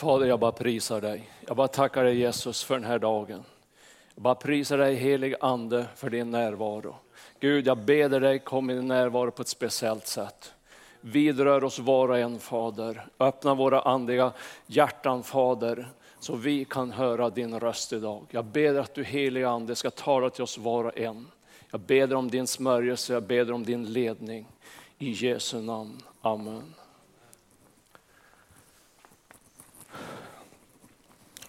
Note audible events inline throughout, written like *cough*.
Fader, jag bara prisar dig. Jag bara tackar dig Jesus för den här dagen. Jag bara prisar dig helig ande för din närvaro. Gud, jag ber dig kom i din närvaro på ett speciellt sätt. Vidrör oss var och en Fader. Öppna våra andliga hjärtan Fader, så vi kan höra din röst idag. Jag ber att du heliga ande ska tala till oss var och en. Jag ber om din smörjelse, jag ber om din ledning. I Jesu namn. Amen.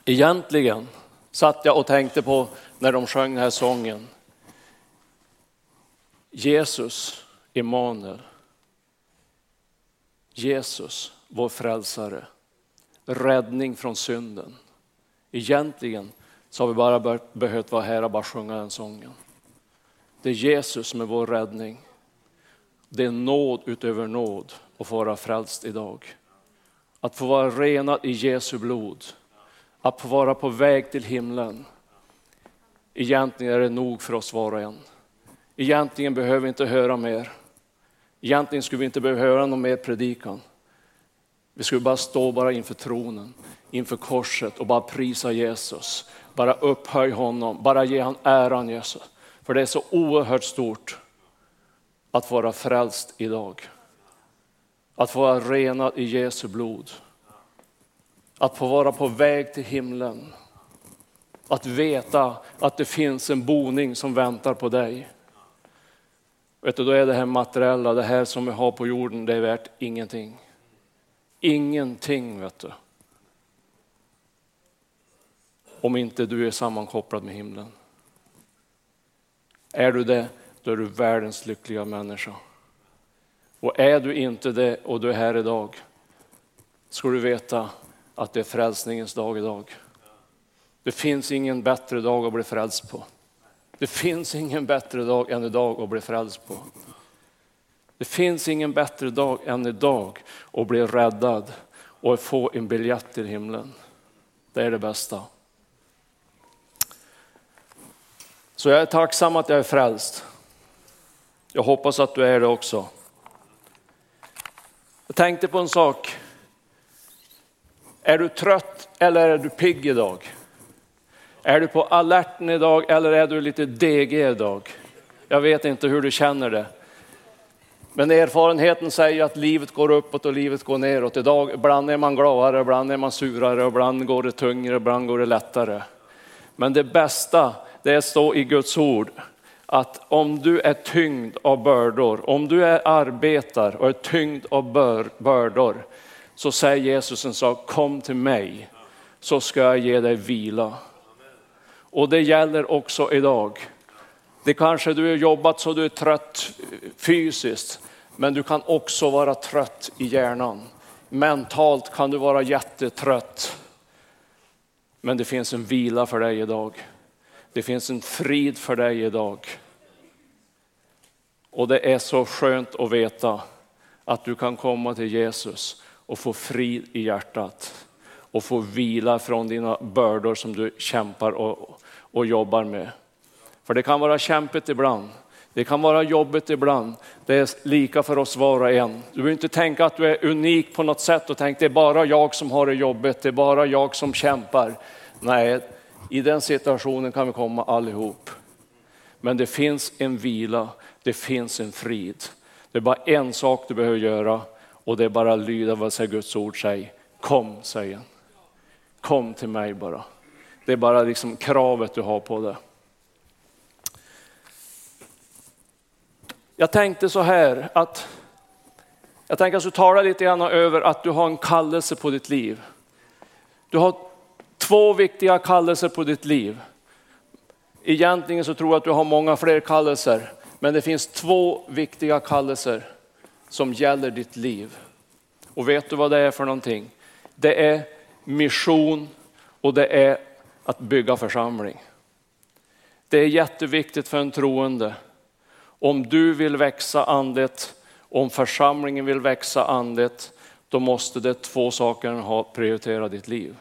Egentligen satt jag och tänkte på när de sjöng den här sången. Jesus, Emanuel. Jesus, vår frälsare. Räddning från synden. Egentligen så har vi bara behövt vara här och bara sjunga den sången. Det är Jesus som är vår räddning. Det är nåd utöver nåd att få vara frälst idag. Att få vara renad i Jesu blod. Att få vara på väg till himlen. Egentligen är det nog för oss var och en. Egentligen behöver vi inte höra mer. Egentligen skulle vi inte behöva höra någon mer predikan. Vi skulle bara stå bara inför tronen, inför korset och bara prisa Jesus. Bara upphöj honom, bara ge han äran Jesus. För det är så oerhört stort att vara frälst idag. Att få vara renad i Jesu blod. Att få vara på väg till himlen. Att veta att det finns en boning som väntar på dig. Vet du, då är det här materiella, det här som vi har på jorden, det är värt ingenting. Ingenting vet du. Om inte du är sammankopplad med himlen. Är du det, då är du världens lyckliga människa. Och är du inte det och du är här idag, ska du veta att det är frälsningens dag idag. Det finns ingen bättre dag att bli frälst på. Det finns ingen bättre dag än idag att bli frälst på. Det finns ingen bättre dag än idag att bli räddad och få en biljett till himlen. Det är det bästa. Så jag är tacksam att jag är frälst. Jag hoppas att du är det också. Jag tänkte på en sak. Är du trött eller är du pigg idag? Är du på alerten idag eller är du lite degig idag? Jag vet inte hur du känner det. Men erfarenheten säger att livet går uppåt och livet går neråt. Idag, ibland är man gladare, ibland är man surare, ibland går det tyngre, ibland går det lättare. Men det bästa, det är så i Guds ord, att om du är tyngd av bördor, om du är arbetar och är tyngd av bör, bördor, så säger Jesus en sak, kom till mig så ska jag ge dig vila. Och det gäller också idag. Det kanske du har jobbat så du är trött fysiskt, men du kan också vara trött i hjärnan. Mentalt kan du vara jättetrött. Men det finns en vila för dig idag. Det finns en frid för dig idag. Och det är så skönt att veta att du kan komma till Jesus och få frid i hjärtat och få vila från dina bördor som du kämpar och, och jobbar med. För det kan vara kämpigt ibland. Det kan vara jobbigt ibland. Det är lika för oss var och en. Du behöver inte tänka att du är unik på något sätt och tänka det är bara jag som har det jobbigt, det är bara jag som kämpar. Nej, i den situationen kan vi komma allihop. Men det finns en vila, det finns en frid. Det är bara en sak du behöver göra och det är bara att lyda vad Guds ord säger. Kom, säger han. Kom till mig bara. Det är bara liksom kravet du har på det. Jag tänkte så här att jag tänker att du talar lite grann över att du har en kallelse på ditt liv. Du har två viktiga kallelser på ditt liv. Egentligen så tror jag att du har många fler kallelser, men det finns två viktiga kallelser som gäller ditt liv. Och vet du vad det är för någonting? Det är mission och det är att bygga församling. Det är jätteviktigt för en troende. Om du vill växa andligt, om församlingen vill växa andligt, då måste det två saker ha prioriterat ditt liv.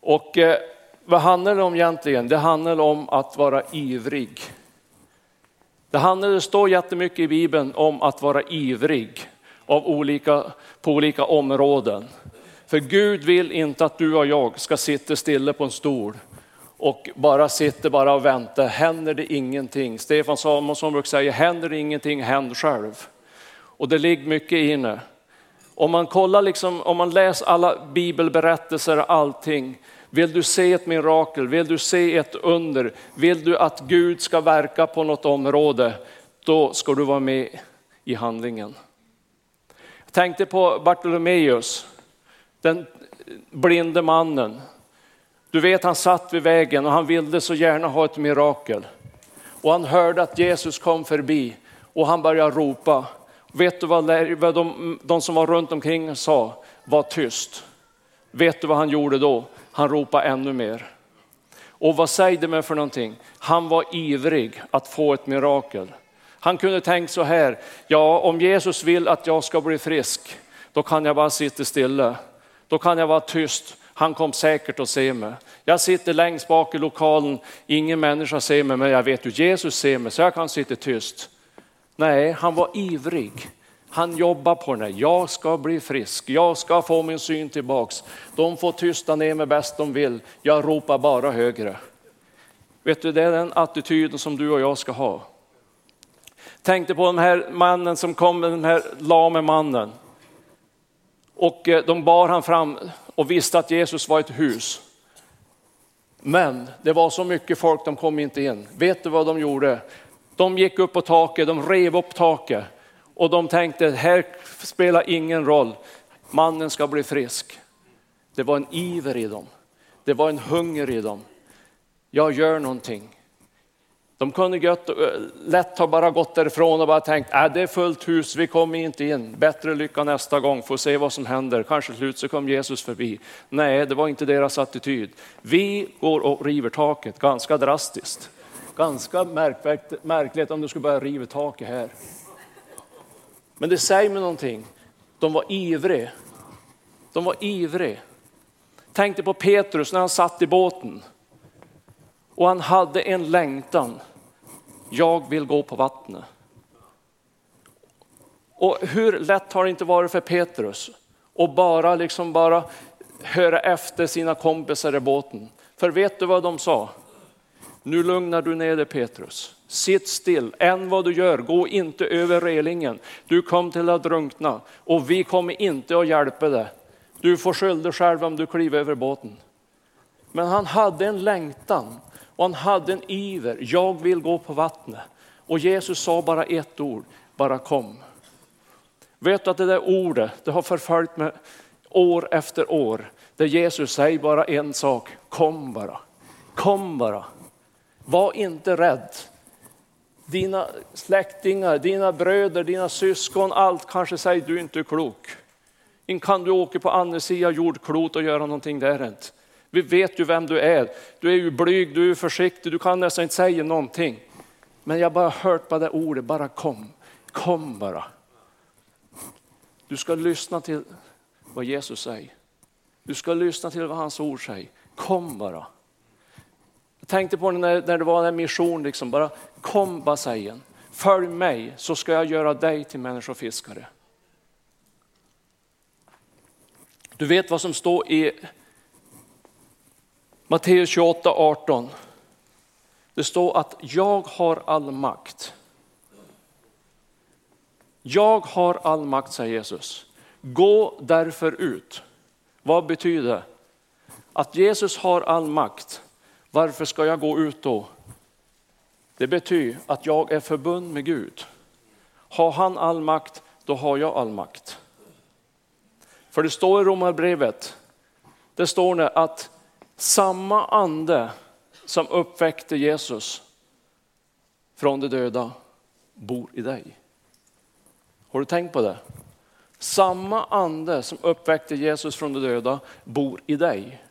Och eh, vad handlar det om egentligen? Det handlar om att vara ivrig. Det, handlar, det står jättemycket i Bibeln om att vara ivrig av olika, på olika områden. För Gud vill inte att du och jag ska sitta stilla på en stol och bara sitter bara och väntar. Händer det ingenting? Stefan Samuelsson brukar säga, händer det ingenting, händ själv. Och det ligger mycket i det. Om man kollar, liksom, om man läser alla bibelberättelser och allting, vill du se ett mirakel, vill du se ett under, vill du att Gud ska verka på något område, då ska du vara med i handlingen. Jag tänkte på Bartolomeus, den blinde mannen. Du vet han satt vid vägen och han ville så gärna ha ett mirakel. Och han hörde att Jesus kom förbi och han började ropa. Vet du vad de, de som var runt omkring sa? Var tyst. Vet du vad han gjorde då? Han ropade ännu mer. Och vad säger det mig för någonting? Han var ivrig att få ett mirakel. Han kunde tänkt så här, ja om Jesus vill att jag ska bli frisk, då kan jag bara sitta stilla. Då kan jag vara tyst, han kom säkert att se mig. Jag sitter längst bak i lokalen, ingen människa ser mig, men jag vet ju Jesus ser mig så jag kan sitta tyst. Nej, han var ivrig. Han jobbar på det. Jag ska bli frisk. Jag ska få min syn tillbaks. De får tysta ner mig bäst de vill. Jag ropar bara högre. Vet du, det är den attityden som du och jag ska ha. Tänkte på den här mannen som kom med den här lame mannen. Och eh, de bar han fram och visste att Jesus var ett hus. Men det var så mycket folk, de kom inte in. Vet du vad de gjorde? De gick upp på taket, de rev upp taket och de tänkte, här spelar ingen roll, mannen ska bli frisk. Det var en iver i dem, det var en hunger i dem. Jag gör någonting. De kunde gött, eh, lätt ha bara gått därifrån och bara tänkt, äh, det är fullt hus, vi kommer inte in, bättre lycka nästa gång, får se vad som händer, kanske slut så kom Jesus förbi. Nej, det var inte deras attityd. Vi går och river taket, ganska drastiskt. Ganska märkligt om du skulle börja riva taket här. Men det säger mig någonting. De var ivriga. De var ivriga. Tänkte på Petrus när han satt i båten. Och han hade en längtan. Jag vill gå på vattnet. Och hur lätt har det inte varit för Petrus att bara, liksom bara höra efter sina kompisar i båten. För vet du vad de sa? Nu lugnar du ner dig Petrus. Sitt still, än vad du gör, gå inte över relingen. Du kom till att drunkna och vi kommer inte att hjälpa dig. Du får skylla dig själv om du kliver över båten. Men han hade en längtan och han hade en iver. Jag vill gå på vattnet. Och Jesus sa bara ett ord, bara kom. Vet du att det där ordet, det har förföljt mig år efter år. Där Jesus säger bara en sak, kom bara. Kom bara. Var inte rädd. Dina släktingar, dina bröder, dina syskon, allt kanske säger du inte är klok. Inte kan du åka på andra sidan jordklot och göra någonting där inte. Vi vet ju vem du är. Du är ju blyg, du är försiktig, du kan nästan inte säga någonting. Men jag bara hört på det ordet, bara kom. Kom bara. Du ska lyssna till vad Jesus säger. Du ska lyssna till vad hans ord säger. Kom bara. Tänkte på när, när det var en mission, liksom, bara kom bara. Följ mig så ska jag göra dig till människofiskare. Du vet vad som står i Matteus 28, 18. Det står att jag har all makt. Jag har all makt, säger Jesus. Gå därför ut. Vad betyder det? Att Jesus har all makt. Varför ska jag gå ut då? Det betyder att jag är förbund med Gud. Har han all makt, då har jag all makt. För det står i Romarbrevet, det står det att samma ande som uppväckte Jesus från de döda bor i dig. Har du tänkt på det? Samma ande som uppväckte Jesus från de döda bor i dig.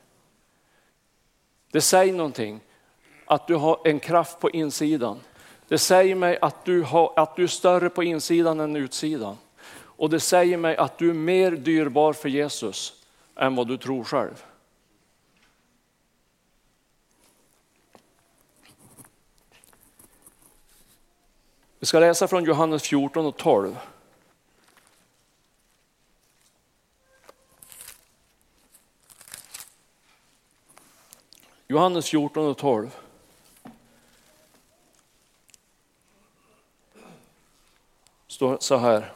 Det säger någonting, att du har en kraft på insidan. Det säger mig att du, har, att du är större på insidan än utsidan. Och det säger mig att du är mer dyrbar för Jesus än vad du tror själv. Vi ska läsa från Johannes 14 och 12. Johannes 14 och 12. Står så här.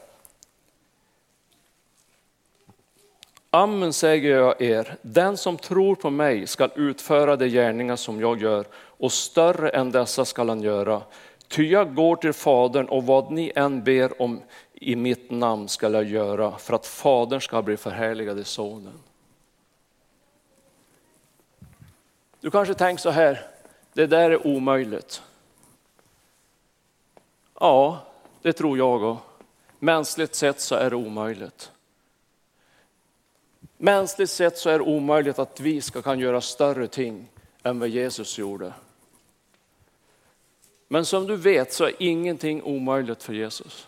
Amen säger jag er, den som tror på mig skall utföra de gärningar som jag gör och större än dessa skall han göra. Ty jag går till Fadern och vad ni än ber om i mitt namn skall jag göra för att Fadern ska bli förhärligad i Sonen. Du kanske tänker så här, det där är omöjligt. Ja, det tror jag också. Mänskligt sett så är det omöjligt. Mänskligt sett så är det omöjligt att vi ska kan göra större ting än vad Jesus gjorde. Men som du vet så är ingenting omöjligt för Jesus.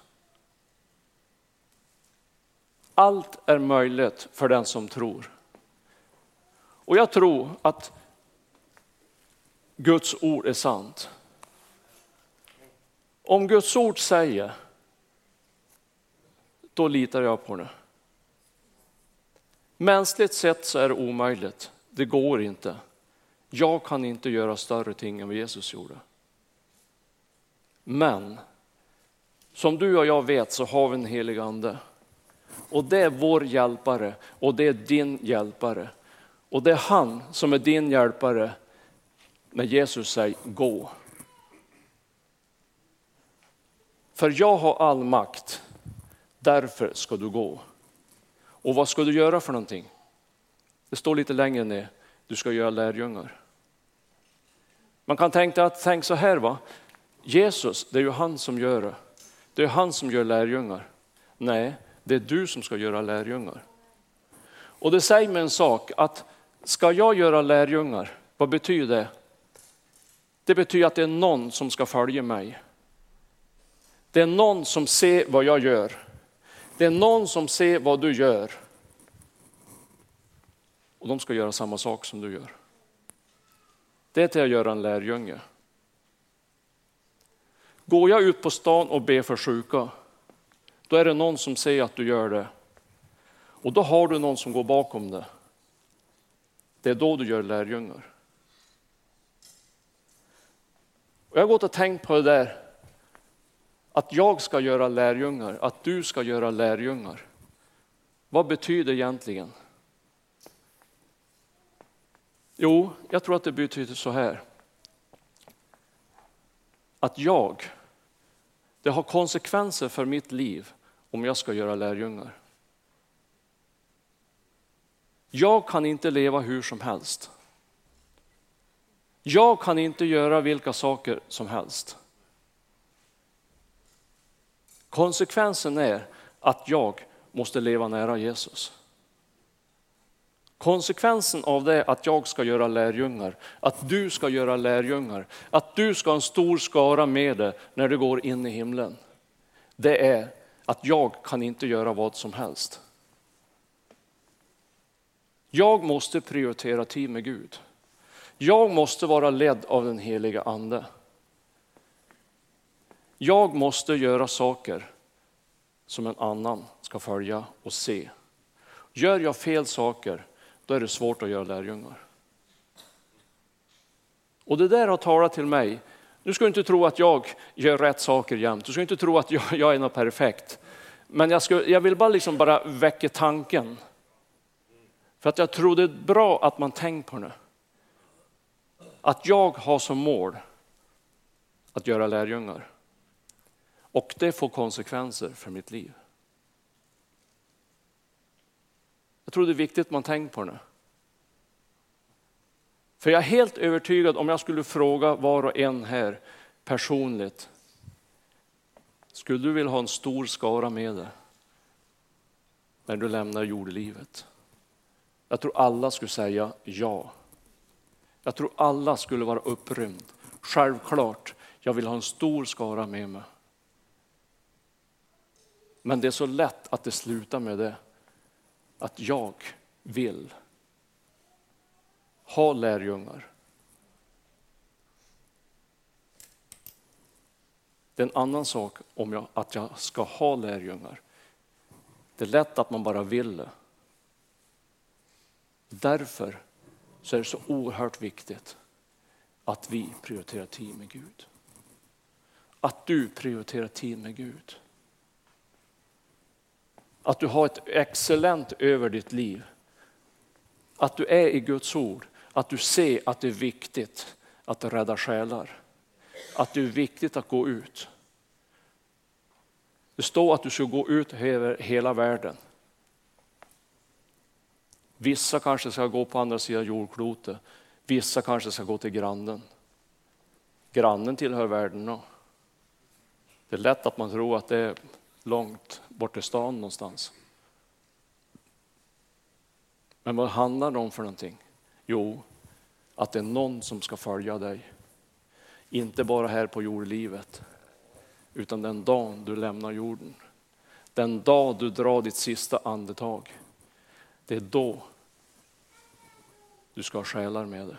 Allt är möjligt för den som tror. Och jag tror att Guds ord är sant. Om Guds ord säger, då litar jag på det. Mänskligt sett så är det omöjligt. Det går inte. Jag kan inte göra större ting än vad Jesus gjorde. Men som du och jag vet så har vi en helig ande. Och det är vår hjälpare och det är din hjälpare. Och det är han som är din hjälpare när Jesus säger gå. För jag har all makt, därför ska du gå. Och vad ska du göra för någonting? Det står lite längre ner, du ska göra lärjungar. Man kan tänka att tänk så här va, Jesus, det är ju han som gör det. Det är han som gör lärjungar. Nej, det är du som ska göra lärjungar. Och det säger mig en sak, att ska jag göra lärjungar, vad betyder det? Det betyder att det är någon som ska följa mig. Det är någon som ser vad jag gör. Det är någon som ser vad du gör. Och de ska göra samma sak som du gör. Det är till att göra en lärjunge. Går jag ut på stan och ber för sjuka, då är det någon som ser att du gör det. Och då har du någon som går bakom det. Det är då du gör lärjungar. Och jag har gått och tänkt på det där, att jag ska göra lärjungar, att du ska göra lärjungar. Vad betyder egentligen? Jo, jag tror att det betyder så här. Att jag, det har konsekvenser för mitt liv om jag ska göra lärjungar. Jag kan inte leva hur som helst. Jag kan inte göra vilka saker som helst. Konsekvensen är att jag måste leva nära Jesus. Konsekvensen av det att jag ska göra lärjungar, att du ska göra lärjungar, att du ska ha en stor skara med dig när du går in i himlen. Det är att jag kan inte göra vad som helst. Jag måste prioritera tid med Gud. Jag måste vara ledd av den heliga ande. Jag måste göra saker som en annan ska följa och se. Gör jag fel saker, då är det svårt att göra lärjungar. Och det där har talat till mig. Du ska inte tro att jag gör rätt saker jämt. Du ska inte tro att jag, *laughs* jag är något perfekt. Men jag, ska, jag vill bara, liksom bara väcka tanken. För att jag tror det är bra att man tänker på det. Att jag har som mål att göra lärjungar. Och det får konsekvenser för mitt liv. Jag tror det är viktigt att man tänker på det. För jag är helt övertygad om jag skulle fråga var och en här personligt. Skulle du vilja ha en stor skara med dig när du lämnar jordelivet? Jag tror alla skulle säga ja. Jag tror alla skulle vara upprymd. Självklart, jag vill ha en stor skara med mig. Men det är så lätt att det slutar med det. Att jag vill ha lärjungar. Det är en annan sak om jag, att jag ska ha lärjungar. Det är lätt att man bara vill det. Därför så är det så oerhört viktigt att vi prioriterar tid med Gud. Att du prioriterar tid med Gud. Att du har ett excellent över ditt liv. Att du är i Guds ord. Att du ser att det är viktigt att rädda själar. Att det är viktigt att gå ut. Det står att du ska gå ut över hela världen. Vissa kanske ska gå på andra sidan jordklotet. Vissa kanske ska gå till grannen. Grannen tillhör världen. Då. Det är lätt att man tror att det är långt bort i stan någonstans. Men vad handlar det om för någonting? Jo, att det är någon som ska följa dig. Inte bara här på jordlivet, utan den dagen du lämnar jorden. Den dag du drar ditt sista andetag. Det är då du ska ha själar med dig.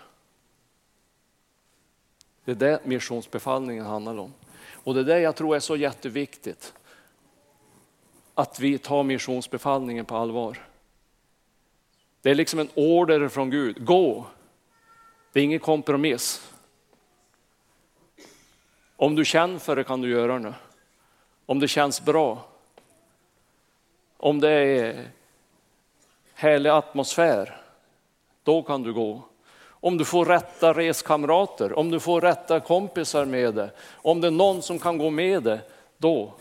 Det är det missionsbefallningen handlar om. Och det är det jag tror är så jätteviktigt. Att vi tar missionsbefallningen på allvar. Det är liksom en order från Gud. Gå! Det är ingen kompromiss. Om du känner för det kan du göra det. Om det känns bra. Om det är härlig atmosfär, då kan du gå. Om du får rätta reskamrater, om du får rätta kompisar med dig, om det är någon som kan gå med dig, då,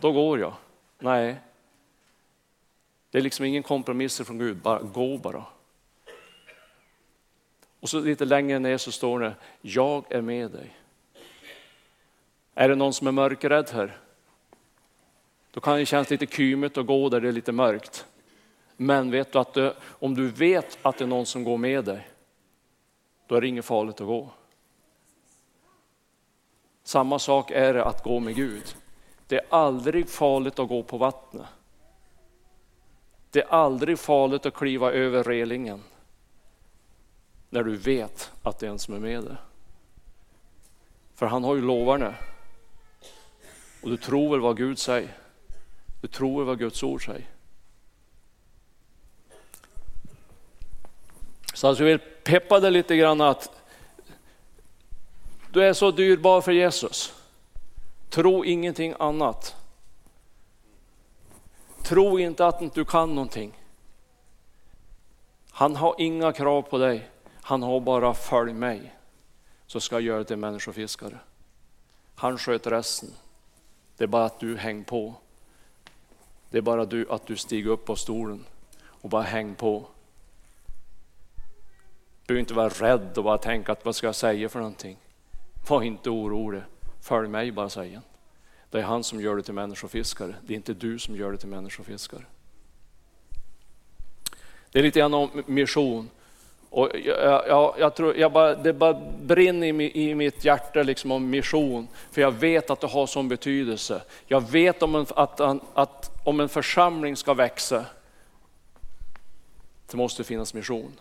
då går jag. Nej, det är liksom ingen kompromisser från Gud, bara gå bara. Och så lite längre ner så står det, jag är med dig. Är det någon som är mörkrädd här? Då kan det kännas lite kymigt att gå där det är lite mörkt. Men vet du att det, om du vet att det är någon som går med dig, då är det inget farligt att gå. Samma sak är det att gå med Gud. Det är aldrig farligt att gå på vattnet. Det är aldrig farligt att kliva över relingen när du vet att det är en som är med dig. För han har ju lovat Och du tror väl vad Gud säger. Du tror väl vad Guds ord säger. Så alltså jag vill peppa dig lite grann att du är så dyrbar för Jesus. Tro ingenting annat. Tro inte att du kan någonting. Han har inga krav på dig. Han har bara följ mig så ska jag göra dig till människofiskare. Han sköter resten. Det är bara att du häng på. Det är bara du, att du stiger upp på stolen och bara häng på. Du behöver inte vara rädd och bara tänka att vad ska jag säga för någonting. Var inte orolig. Följ mig bara säger Det är han som gör det till människofiskare. Det är inte du som gör det till människofiskare. Det är lite grann om mission. Och jag, jag, jag tror, jag bara, det bara brinner i, i mitt hjärta liksom om mission, för jag vet att det har sån betydelse. Jag vet om en, att, att om en församling ska växa, det måste finnas mission.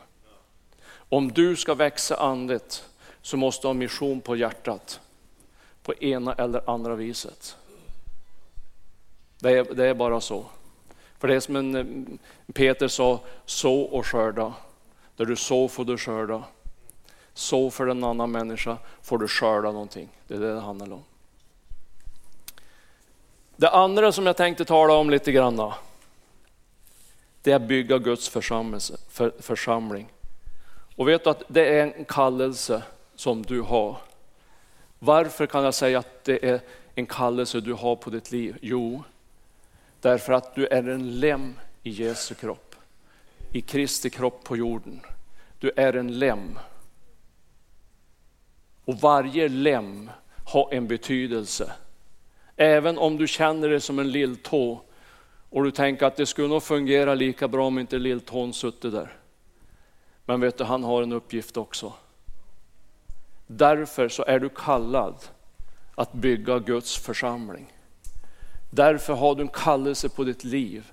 Om du ska växa andligt så måste du ha mission på hjärtat, på ena eller andra viset. Det är, det är bara så. För det är som en, eh, Peter sa, så och skörda. Där du så får du skörda. Så för en annan människa får du skörda någonting. Det är det det handlar om. Det andra som jag tänkte tala om lite grann, det är att bygga Guds församling. Och vet du att det är en kallelse som du har. Varför kan jag säga att det är en kallelse du har på ditt liv? Jo, därför att du är en lem i Jesu kropp i Kristi kropp på jorden. Du är en lem. Och varje lem har en betydelse. Även om du känner dig som en lilltå och du tänker att det skulle nog fungera lika bra om inte lilltån suttit där. Men vet du, han har en uppgift också. Därför så är du kallad att bygga Guds församling. Därför har du en kallelse på ditt liv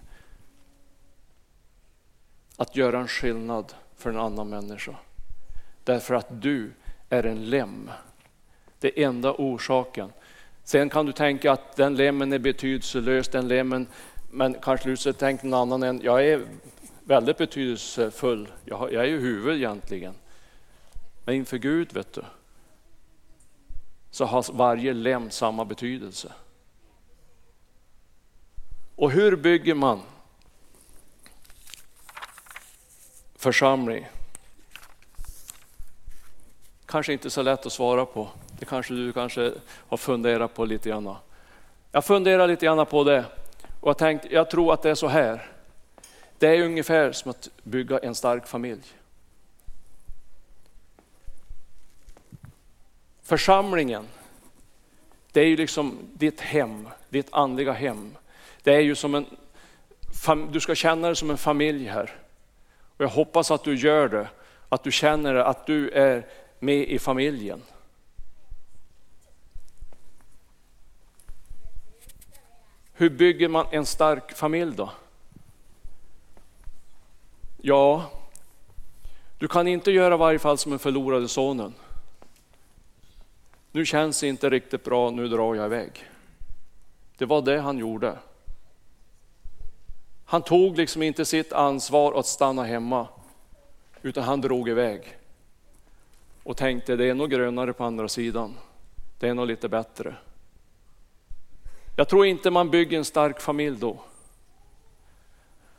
att göra en skillnad för en annan människa. Därför att du är en lem. Det är enda orsaken. Sen kan du tänka att den lemmen är betydelselös, den lemmen, men kanske du tänker någon annan än, jag är väldigt betydelsefull. Jag, jag är ju huvud egentligen. Men inför Gud vet du, så har varje lem samma betydelse. Och hur bygger man församling? Kanske inte så lätt att svara på. Det kanske du kanske har funderat på lite grann. Jag funderar lite grann på det och jag tänkte, jag tror att det är så här. Det är ungefär som att bygga en stark familj. Församlingen, det är ju liksom ditt hem, ditt andliga hem. Det är ju som en, du ska känna dig som en familj här. Och jag hoppas att du gör det, att du känner att du är med i familjen. Hur bygger man en stark familj då? Ja, du kan inte göra varje fall som en förlorade sonen. Nu känns det inte riktigt bra, nu drar jag iväg. Det var det han gjorde. Han tog liksom inte sitt ansvar att stanna hemma, utan han drog iväg och tänkte det är nog grönare på andra sidan. Det är nog lite bättre. Jag tror inte man bygger en stark familj då.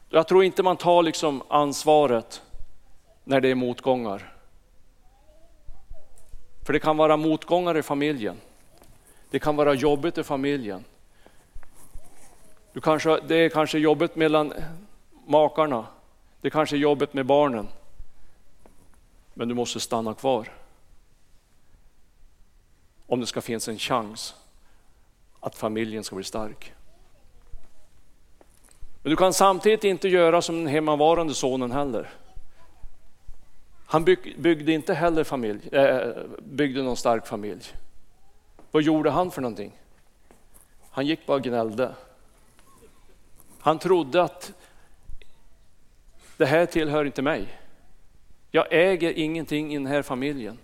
Jag tror inte man tar liksom ansvaret när det är motgångar. För det kan vara motgångar i familjen. Det kan vara jobbigt i familjen. Du kanske, det är kanske jobbigt mellan makarna. Det kanske är jobbigt med barnen. Men du måste stanna kvar. Om det ska finnas en chans att familjen ska bli stark. Men du kan samtidigt inte göra som den hemmavarande sonen heller. Han byggde inte heller familj, äh, byggde någon stark familj. Vad gjorde han för någonting? Han gick bara och gnällde. Han trodde att det här tillhör inte mig. Jag äger ingenting i den här familjen.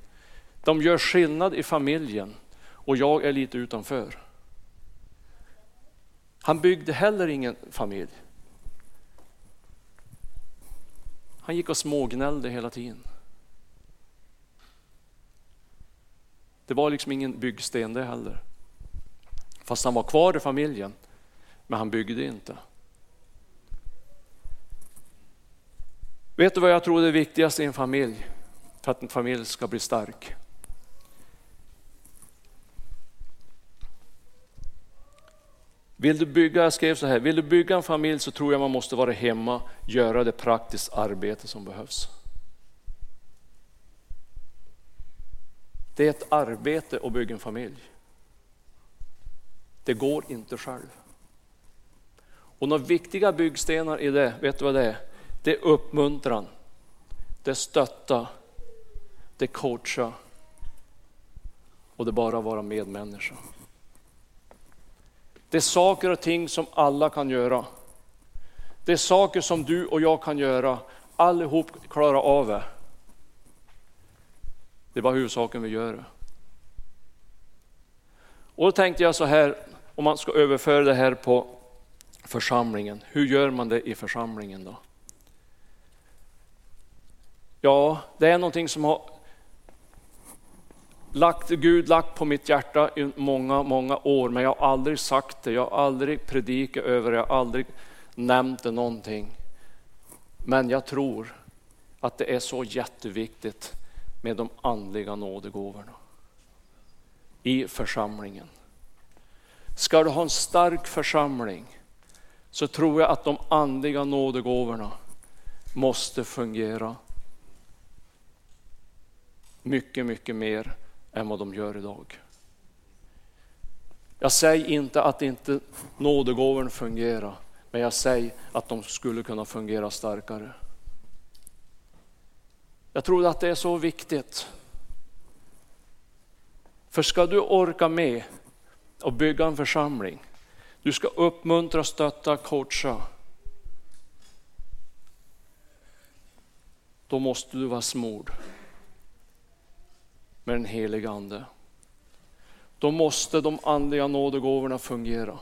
De gör skillnad i familjen och jag är lite utanför. Han byggde heller ingen familj. Han gick och smågnällde hela tiden. Det var liksom ingen byggsten det heller. Fast han var kvar i familjen, men han byggde inte. Vet du vad jag tror är det viktigaste i en familj? För att en familj ska bli stark. Vill du bygga, jag skrev så här, vill du bygga en familj så tror jag man måste vara hemma, göra det praktiskt arbete som behövs. Det är ett arbete att bygga en familj. Det går inte själv. Och några viktiga byggstenar i det, vet du vad det är? Det är uppmuntran, det är stötta, det är coacha och det är bara att vara medmänniska. Det är saker och ting som alla kan göra. Det är saker som du och jag kan göra. Allihop klarar av det. Det är bara huvudsaken vi gör det. Och då tänkte jag så här, om man ska överföra det här på församlingen. Hur gör man det i församlingen då? Ja, det är någonting som har lagt, Gud lagt på mitt hjärta i många, många år, men jag har aldrig sagt det, jag har aldrig predikat över det, jag har aldrig nämnt det någonting. Men jag tror att det är så jätteviktigt med de andliga nådegåvorna i församlingen. Ska du ha en stark församling så tror jag att de andliga nådegåvorna måste fungera mycket, mycket mer än vad de gör idag. Jag säger inte att inte nådegåvorna fungerar, men jag säger att de skulle kunna fungera starkare. Jag tror att det är så viktigt. För ska du orka med och bygga en församling, du ska uppmuntra, stötta, coacha. Då måste du vara smord med den heliga Ande. Då måste de andliga nådegåvorna fungera.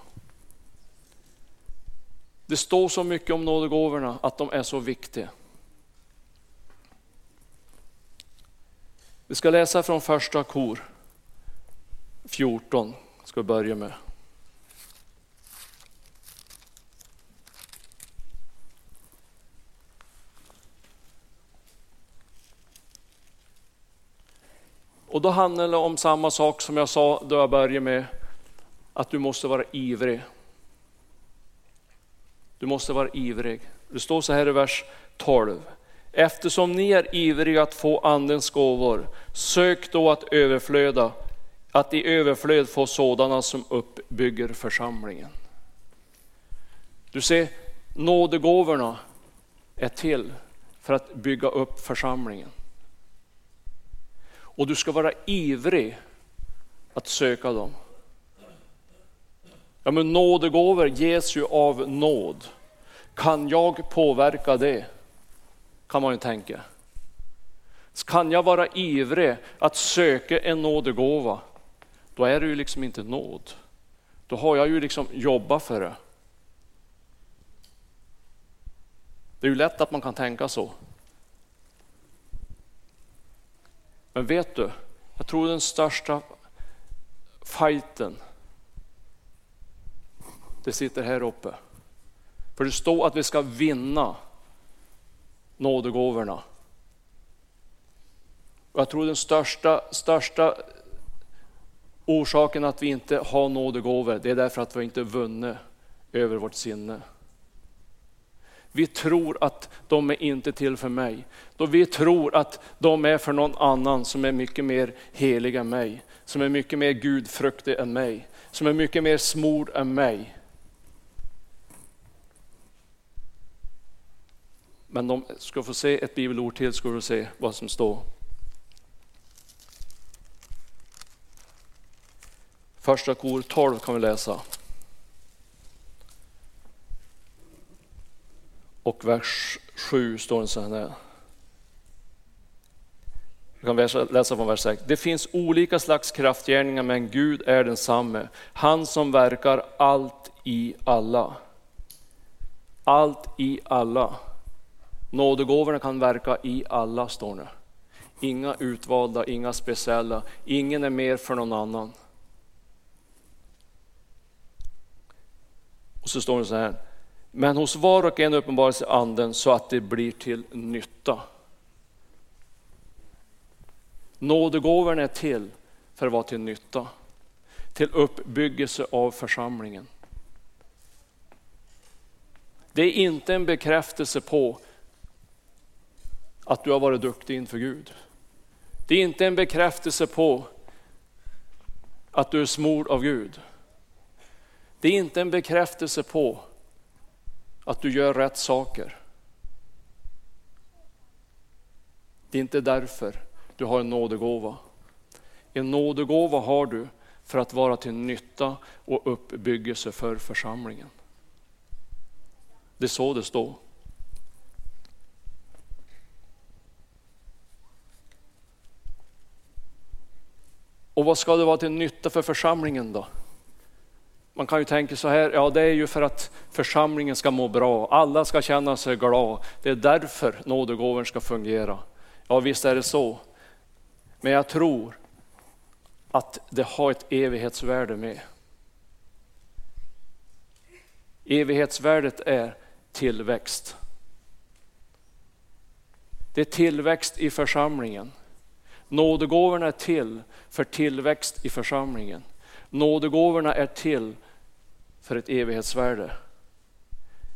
Det står så mycket om nådegåvorna att de är så viktiga. Vi ska läsa från första kor 14, ska vi börja med. Och då handlar det om samma sak som jag sa då jag började med att du måste vara ivrig. Du måste vara ivrig. Det står så här i vers 12. Eftersom ni är ivriga att få andens gåvor, sök då att överflöda, att i överflöd få sådana som uppbygger församlingen. Du ser, nådegåvorna är till för att bygga upp församlingen. Och du ska vara ivrig att söka dem. Ja, men nådegåvor ges ju av nåd. Kan jag påverka det? Kan man ju tänka. Kan jag vara ivrig att söka en nådegåva, då är det ju liksom inte nåd. Då har jag ju liksom jobbat för det. Det är ju lätt att man kan tänka så. Men vet du, jag tror den största fighten, det sitter här uppe. För det står att vi ska vinna nådegåvorna. Jag tror den största, största orsaken att vi inte har nådegåvor, det är därför att vi inte vunnit över vårt sinne. Vi tror att de är inte till för mig. Då vi tror att de är för någon annan som är mycket mer helig än mig, som är mycket mer gudfruktig än mig, som är mycket mer smord än mig. Men de ska få se ett bibelord till, ska du se vad som står. Första kor 12 kan vi läsa. Och vers 7 står det så här. Du kan läsa från vers 6. Det finns olika slags kraftgärningar men Gud är densamme. Han som verkar allt i alla. Allt i alla. Nådegåvorna kan verka i alla, står det. Inga utvalda, inga speciella, ingen är mer för någon annan. Och så står det så här. Men hos var och en uppenbarar sig anden så att det blir till nytta. Nådegåvorna är till för att vara till nytta, till uppbyggelse av församlingen. Det är inte en bekräftelse på att du har varit duktig inför Gud. Det är inte en bekräftelse på att du är smord av Gud. Det är inte en bekräftelse på att du gör rätt saker. Det är inte därför du har en nådegåva. En nådegåva har du för att vara till nytta och uppbyggelse för församlingen. Det är så det står. Och vad ska det vara till nytta för församlingen då? Man kan ju tänka så här, ja det är ju för att församlingen ska må bra, alla ska känna sig glada. Det är därför nådegåvan ska fungera. Ja visst är det så. Men jag tror att det har ett evighetsvärde med. Evighetsvärdet är tillväxt. Det är tillväxt i församlingen. Nådegåvorna är till för tillväxt i församlingen. Nådegåvorna är till för ett evighetsvärde.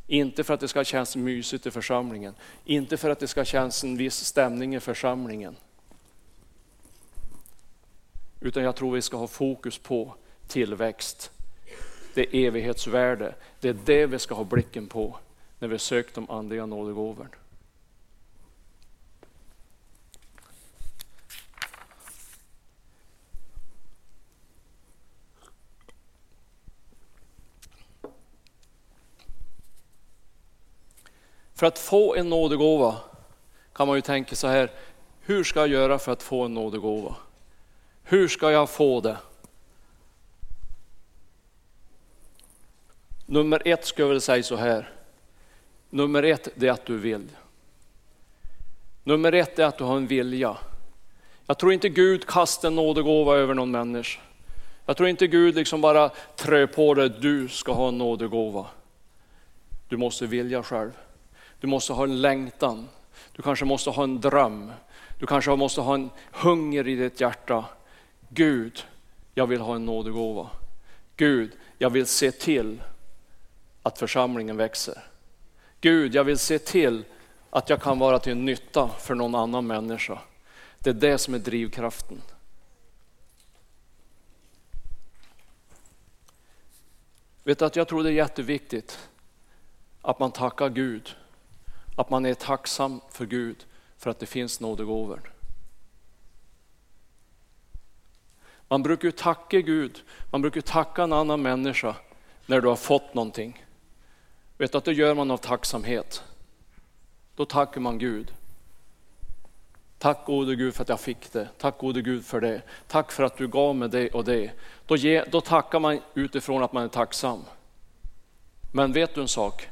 Inte för att det ska kännas mysigt i församlingen, inte för att det ska kännas en viss stämning i församlingen. Utan jag tror vi ska ha fokus på tillväxt. Det evighetsvärde, det är det vi ska ha blicken på när vi söker de andliga nådegåvorna. För att få en nådegåva kan man ju tänka så här, hur ska jag göra för att få en nådegåva? Hur ska jag få det? Nummer ett skulle jag vilja säga så här, Nummer ett, det är att du vill. Nummer ett är att du har en vilja. Jag tror inte Gud kastar en nådegåva över någon människa. Jag tror inte Gud liksom bara trö på dig, du ska ha en nådegåva. Du måste vilja själv. Du måste ha en längtan. Du kanske måste ha en dröm. Du kanske måste ha en hunger i ditt hjärta. Gud, jag vill ha en nådegåva. Gud, jag vill se till att församlingen växer. Gud, jag vill se till att jag kan vara till nytta för någon annan människa. Det är det som är drivkraften. Vet du att jag tror det är jätteviktigt att man tackar Gud, att man är tacksam för Gud för att det finns nådegåvor. Man brukar ju tacka Gud, man brukar tacka en annan människa när du har fått någonting. Vet du att det gör man av tacksamhet. Då tackar man Gud. Tack gode Gud för att jag fick det. Tack gode Gud för det. Tack för att du gav mig det och det. Då, ge, då tackar man utifrån att man är tacksam. Men vet du en sak?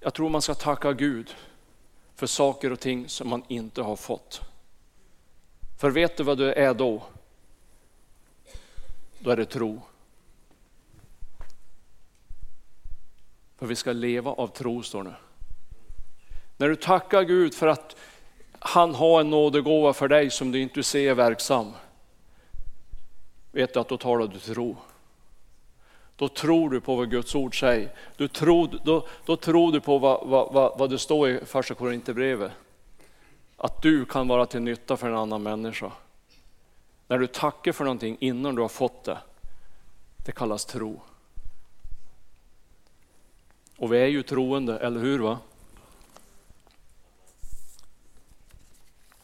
Jag tror man ska tacka Gud för saker och ting som man inte har fått. För vet du vad du är då? Då är det tro. För vi ska leva av tro, står det. När du tackar Gud för att han har en nådegåva för dig som du inte ser verksam, vet du att då talar du tro. Då tror du på vad Guds ord säger. Du tror, då, då tror du på vad, vad, vad, vad det står i första Korinthierbrevet. Att du kan vara till nytta för en annan människa. När du tackar för någonting innan du har fått det, det kallas tro. Och vi är ju troende, eller hur? va?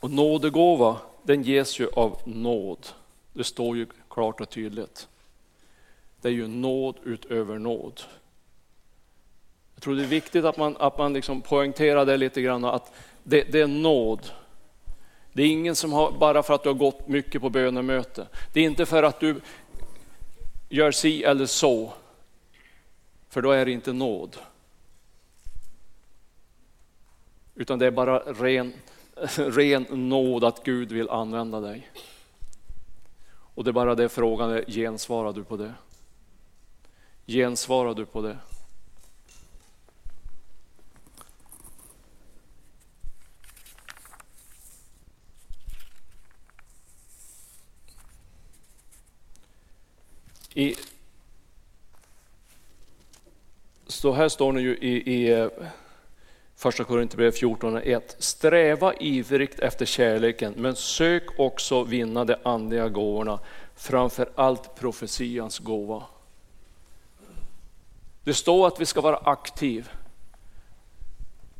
Och nådegåva, den ges ju av nåd. Det står ju klart och tydligt. Det är ju nåd utöver nåd. Jag tror det är viktigt att man, att man liksom poängterar det lite grann, att det, det är nåd. Det är ingen som har, bara för att du har gått mycket på bönemöte. Det är inte för att du gör si eller så, för då är det inte nåd. Utan det är bara ren, *laughs* ren nåd att Gud vill använda dig. Och det är bara det frågan är, gensvarar du på det? Gensvarar du på det? I, så här står det ju i, i eh, första Korinthierbrevet 14.1. Sträva ivrigt efter kärleken, men sök också vinna de andliga gåvorna, framför allt profetians gåva. Det står att vi ska vara aktiv.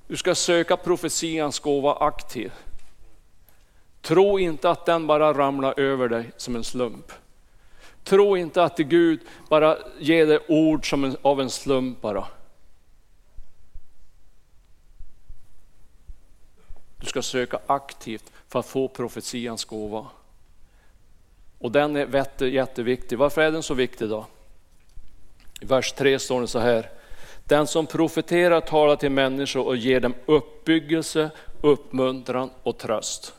Du ska söka profetians gåva aktiv. Tro inte att den bara ramlar över dig som en slump. Tro inte att Gud bara ger dig ord som en, av en slump bara. Du ska söka aktivt för att få profetians gåva. Och den är jätteviktig. Varför är den så viktig då? I vers 3 står det så här. Den som profeterar talar till människor och ger dem uppbyggelse, uppmuntran och tröst.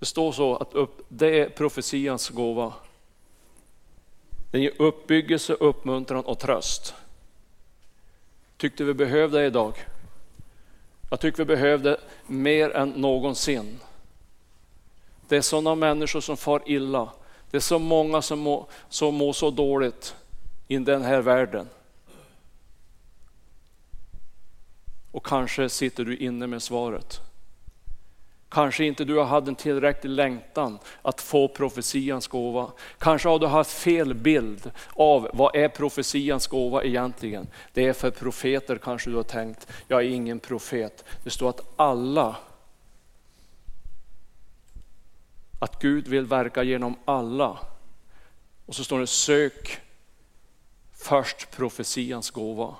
Det står så att upp, det är profetians gåva. Den ger uppbyggelse, uppmuntran och tröst. Tyckte vi behövde det idag. Jag tycker vi behövde mer än någonsin. Det är sådana människor som far illa. Det är så många som mår, som må så dåligt i den här världen. Och kanske sitter du inne med svaret. Kanske inte du har haft en tillräcklig längtan att få profetians gåva. Kanske har du haft fel bild av vad är profetians gåva egentligen. Det är för profeter kanske du har tänkt, jag är ingen profet. Det står att alla, att Gud vill verka genom alla. Och så står det sök först profetians gåva.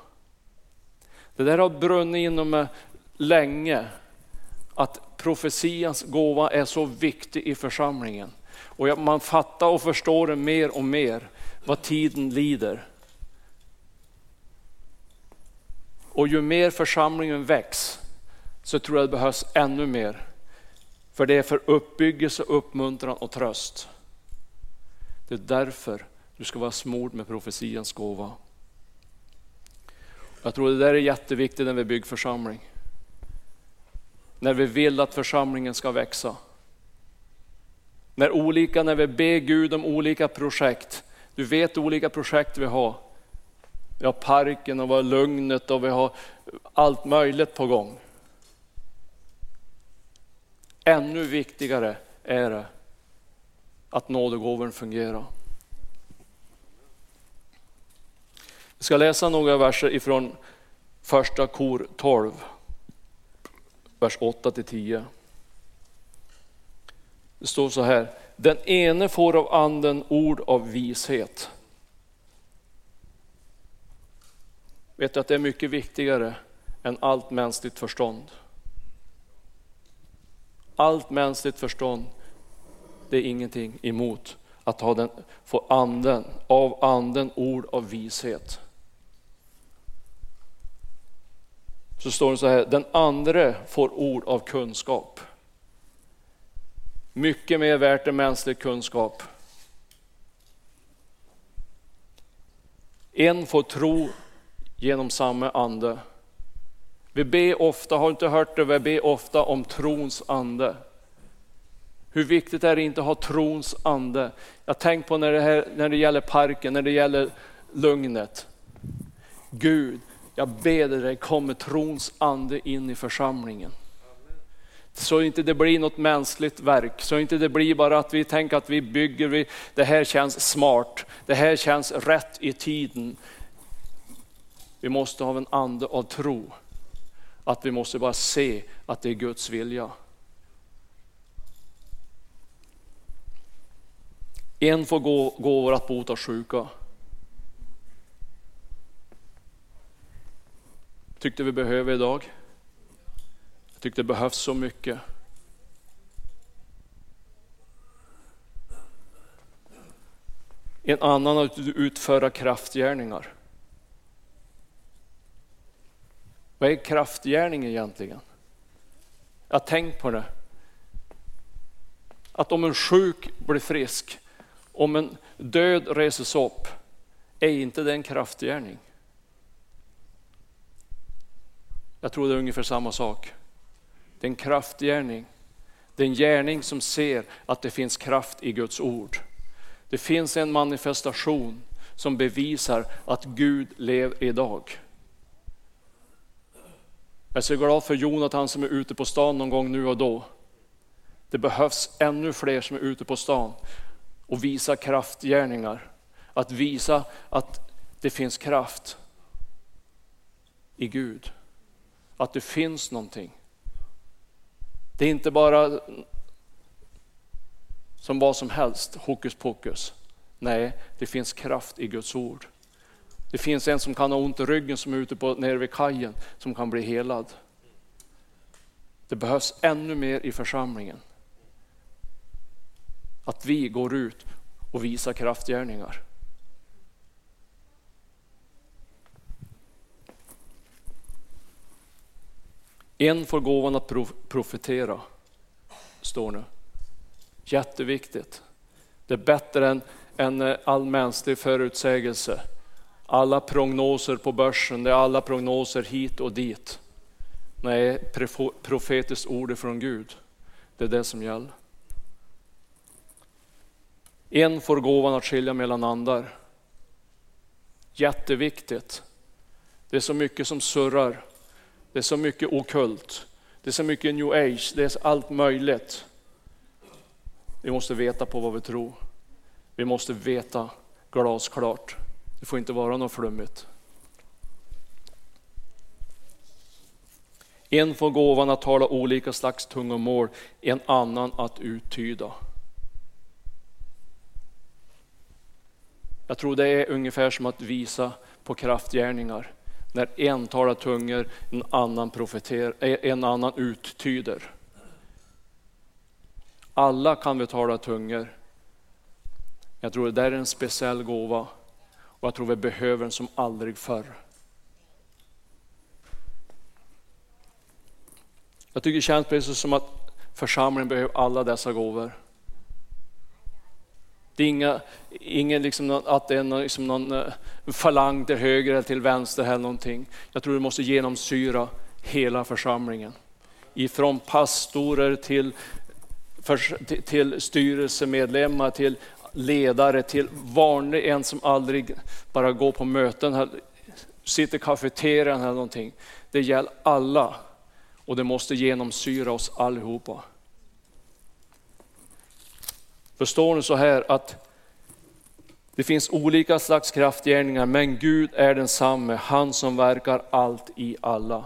Det där har brunnit inom mig länge, att profetians gåva är så viktig i församlingen. Och man fattar och förstår det mer och mer vad tiden lider. Och ju mer församlingen väcks så tror jag det behövs ännu mer. För det är för uppbyggelse, uppmuntran och tröst. Det är därför du ska vara smord med profetians gåva. Jag tror det där är jätteviktigt när vi bygger församling. När vi vill att församlingen ska växa. När, olika, när vi ber Gud om olika projekt. Du vet olika projekt vi har. Vi har parken och vi har lugnet och vi har allt möjligt på gång. Ännu viktigare är det att nådegåvan fungerar. Jag ska läsa några verser ifrån första kor 12, vers 8 till 10. Det står så här, den ene får av anden ord av vishet. Vet du att det är mycket viktigare än allt mänskligt förstånd. Allt mänskligt förstånd, det är ingenting emot att ha den, få anden, av anden ord av vishet. Så står det så här, den andre får ord av kunskap. Mycket mer värt än mänsklig kunskap. En får tro genom samma ande. Vi ber ofta, har inte hört det, vi ber ofta om trons ande. Hur viktigt är det inte att ha trons ande? Jag tänker på när det, här, när det gäller parken, när det gäller lugnet. Gud, jag ber dig, kom med trons ande in i församlingen. Så inte det blir något mänskligt verk, så inte det blir bara att vi tänker att vi bygger, vi, det här känns smart, det här känns rätt i tiden. Vi måste ha en ande av tro. Att vi måste bara se att det är Guds vilja. En får gå, gåvor att bota sjuka. Tyckte vi behöver idag. Jag tyckte det behövs så mycket. En annan att utföra kraftgärningar. Vad är kraftgärning egentligen? Jag tänk på det. Att om en sjuk blir frisk, om en död reses upp, är inte det en kraftgärning? Jag tror det är ungefär samma sak. Det är en kraftgärning. Det är en gärning som ser att det finns kraft i Guds ord. Det finns en manifestation som bevisar att Gud lever idag. Jag är så glad för Jonathan som är ute på stan någon gång nu och då. Det behövs ännu fler som är ute på stan och visar kraftgärningar. Att visa att det finns kraft i Gud. Att det finns någonting. Det är inte bara som vad som helst, hokus pokus. Nej, det finns kraft i Guds ord. Det finns en som kan ha ont i ryggen som är ute på, nere vid kajen som kan bli helad. Det behövs ännu mer i församlingen. Att vi går ut och visar kraftgärningar. En får gåvan att profetera, står nu. Jätteviktigt. Det är bättre än, än eh, all mänsklig förutsägelse. Alla prognoser på börsen, det är alla prognoser hit och dit. Nej, profetiskt ord från Gud. Det är det som gäller. En får gåvan att skilja mellan andar. Jätteviktigt. Det är så mycket som surrar. Det är så mycket okult. Det är så mycket new age. Det är allt möjligt. Vi måste veta på vad vi tror. Vi måste veta glasklart. Det får inte vara något flummigt. En får gåvan att tala olika slags tungomål, en annan att uttyda. Jag tror det är ungefär som att visa på kraftgärningar. När en talar tungor, en annan, profeter, eh, en annan uttyder. Alla kan vi tala tungor. Jag tror det där är en speciell gåva och jag tror vi behöver den som aldrig förr. Jag tycker det känns precis som att församlingen behöver alla dessa gåvor. Det är inga, ingen liksom att det är någon, liksom någon eh, falang till höger eller till vänster eller någonting. Jag tror det måste genomsyra hela församlingen. Ifrån pastorer till, för, till, till styrelsemedlemmar, till ledare, till vanlig en som aldrig bara går på möten, sitter i kafeterian eller någonting. Det gäller alla och det måste genomsyra oss allihopa. Förstår ni så här att det finns olika slags kraftgärningar men Gud är densamme, han som verkar allt i alla.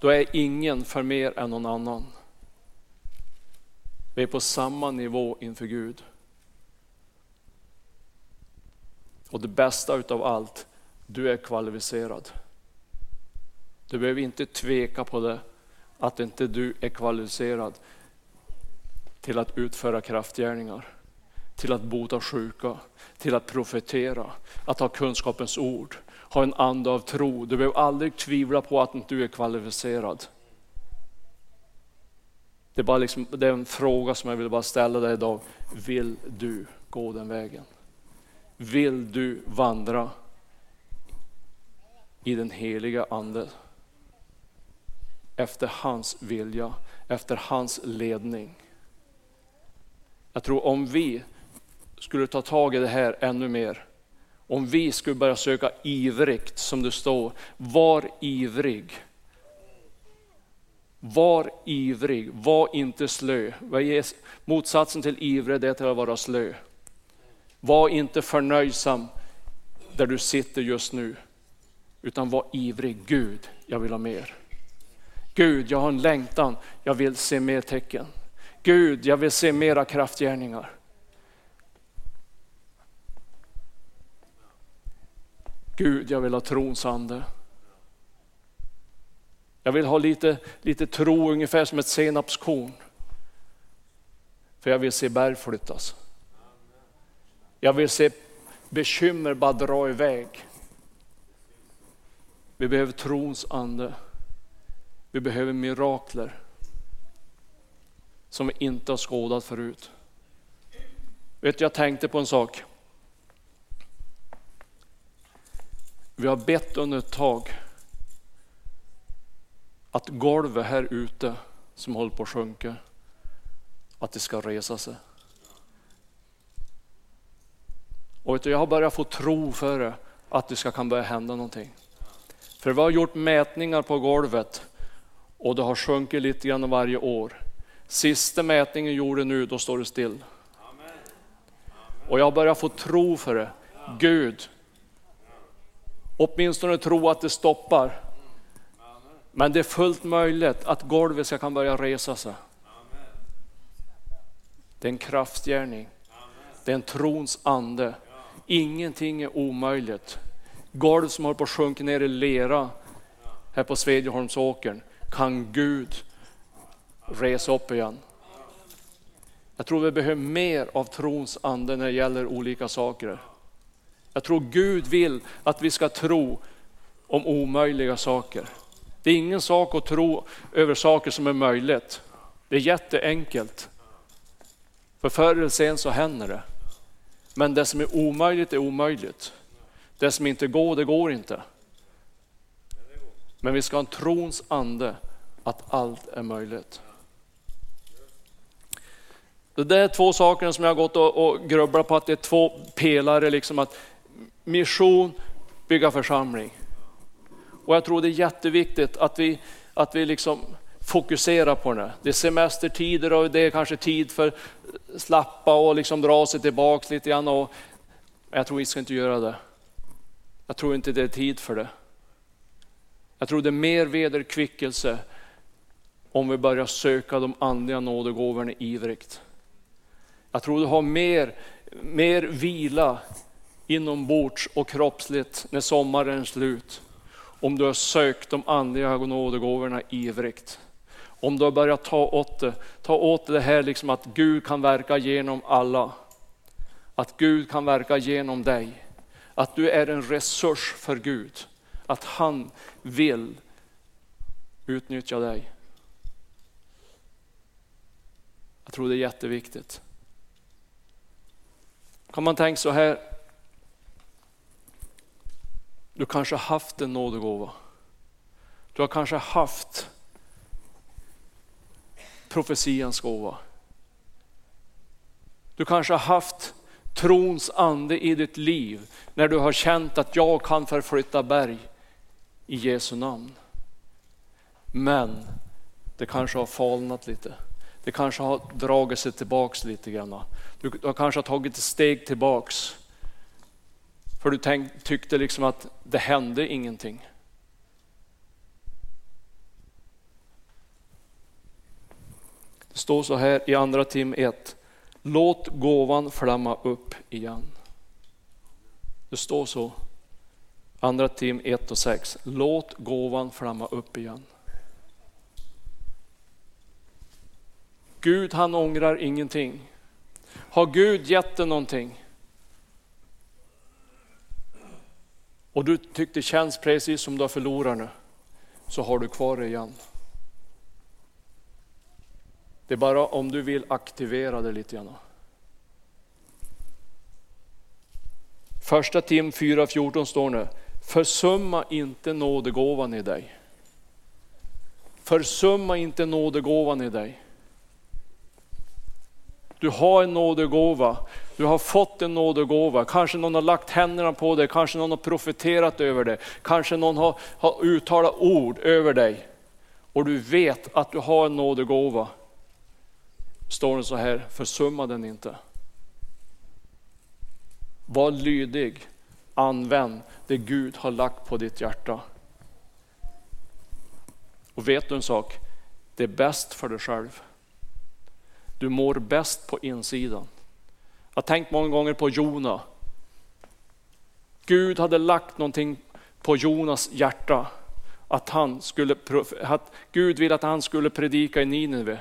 Då är ingen för mer än någon annan. Vi är på samma nivå inför Gud. Och det bästa utav allt, du är kvalificerad. Du behöver inte tveka på det, att inte du är kvalificerad till att utföra kraftgärningar, till att bota sjuka, till att profetera, att ha kunskapens ord, ha en ande av tro. Du behöver aldrig tvivla på att du är kvalificerad. Det är, bara liksom, det är en fråga som jag vill bara ställa dig idag. Vill du gå den vägen? Vill du vandra i den heliga Ande? Efter hans vilja, efter hans ledning. Jag tror om vi skulle ta tag i det här ännu mer, om vi skulle börja söka ivrigt som det står, var ivrig. Var ivrig, var inte slö. Motsatsen till ivrig är att vara slö. Var inte förnöjsam där du sitter just nu, utan var ivrig. Gud, jag vill ha mer. Gud, jag har en längtan, jag vill se mer tecken. Gud, jag vill se mera kraftgärningar. Gud, jag vill ha trons ande. Jag vill ha lite, lite tro, ungefär som ett senapskorn. För jag vill se berg flyttas. Jag vill se bekymmer bara dra iväg. Vi behöver trons ande. Vi behöver mirakler som vi inte har skådat förut. Vet du, jag tänkte på en sak. Vi har bett under ett tag att golvet här ute som håller på att sjunka, att det ska resa sig. Och vet du, jag har börjat få tro för det, att det ska kan börja hända någonting. För vi har gjort mätningar på golvet och det har sjunkit lite grann varje år. Sista mätningen gjorde nu, då står det still. Och jag börjar få tro för det. Gud, åtminstone tro att det stoppar. Men det är fullt möjligt att golvet ska kan börja resa sig. Det är en kraftgärning. Det är en trons ande. Ingenting är omöjligt. Golv som håller på att sjunka ner i lera här på Svedjeholmsåkern kan Gud resa upp igen. Jag tror vi behöver mer av trons ande när det gäller olika saker. Jag tror Gud vill att vi ska tro om omöjliga saker. Det är ingen sak att tro över saker som är möjligt. Det är jätteenkelt. För förr eller sen så händer det. Men det som är omöjligt är omöjligt. Det som inte går, det går inte. Men vi ska ha en trons ande att allt är möjligt. Det är två saker som jag har gått och, och grubblat på, att det är två pelare, liksom att mission, bygga församling. Och jag tror det är jätteviktigt att vi, att vi liksom fokuserar på det. Det är semestertider och det är kanske tid för slappa och liksom dra sig tillbaka lite grann. Och, jag tror vi ska inte göra det. Jag tror inte det är tid för det. Jag tror det är mer vederkvickelse om vi börjar söka de andliga nådegåvorna ivrigt. Jag tror du har mer, mer vila inombords och kroppsligt när sommaren är slut. Om du har sökt de andliga nådegåvorna ivrigt. Om du har börjat ta åt det, ta åt det här liksom att Gud kan verka genom alla. Att Gud kan verka genom dig. Att du är en resurs för Gud. Att han vill utnyttja dig. Jag tror det är jätteviktigt. Kan man tänka så här, du kanske har haft en nådegåva. Du har kanske haft profetians gåva. Du kanske har haft trons ande i ditt liv när du har känt att jag kan förflytta berg i Jesu namn. Men det kanske har falnat lite. Det kanske har dragit sig tillbaks lite grann. Du, du har kanske tagit ett steg tillbaks. För du tänk, tyckte liksom att det hände ingenting. Det står så här i andra tim 1. Låt gåvan flamma upp igen. Det står så. Andra tim 1 och 6. Låt gåvan flamma upp igen. Gud han ångrar ingenting. Har Gud gett dig någonting och du tyckte det känns precis som du har förlorat nu, så har du kvar det igen. Det är bara om du vill aktivera det lite grann. Första Tim 4.14 står nu, försumma inte nådegåvan i dig. Försumma inte nådegåvan i dig. Du har en nådegåva, du har fått en nådegåva. Kanske någon har lagt händerna på dig, kanske någon har profeterat över dig, kanske någon har, har uttalat ord över dig. Och du vet att du har en nådegåva. Står det så här, försumma den inte. Var lydig, använd det Gud har lagt på ditt hjärta. Och vet du en sak? Det är bäst för dig själv. Du mår bäst på insidan. Jag har tänkt många gånger på Jona. Gud hade lagt någonting på Jonas hjärta. Att, han skulle, att Gud ville att han skulle predika i Nineve.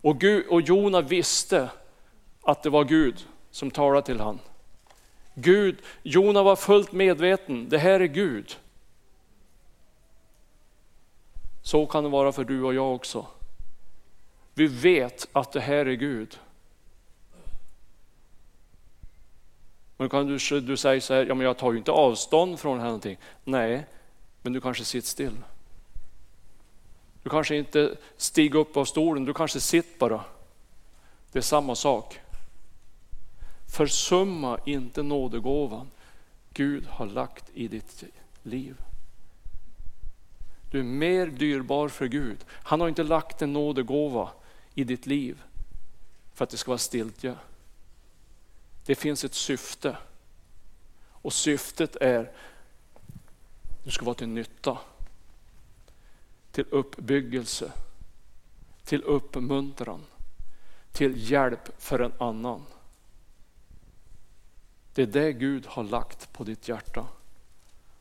Och, Gud, och Jona visste att det var Gud som talade till honom. Gud, Jona var fullt medveten, det här är Gud. Så kan det vara för du och jag också. Vi vet att det här är Gud. Men kan du, du säger så här, ja men jag tar ju inte avstånd från någonting. Nej, men du kanske sitter still. Du kanske inte stiger upp av stolen, du kanske sitter bara. Det är samma sak. Försumma inte nådegåvan Gud har lagt i ditt liv. Du är mer dyrbar för Gud. Han har inte lagt en nådegåva i ditt liv för att det ska vara stiltje. Det finns ett syfte. Och syftet är att du ska vara till nytta. Till uppbyggelse. Till uppmuntran. Till hjälp för en annan. Det är det Gud har lagt på ditt hjärta.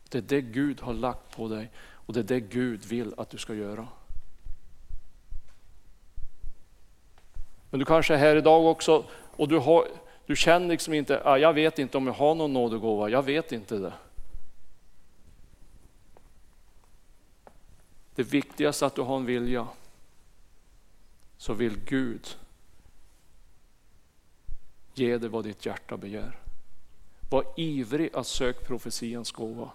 Det är det Gud har lagt på dig och det är det Gud vill att du ska göra. Men du kanske är här idag också och du, har, du känner liksom inte, ah, jag vet inte om jag har någon nådegåva, jag vet inte det. Det viktigaste är att du har en vilja. Så vill Gud ge dig vad ditt hjärta begär. Var ivrig att söka profetians gåva.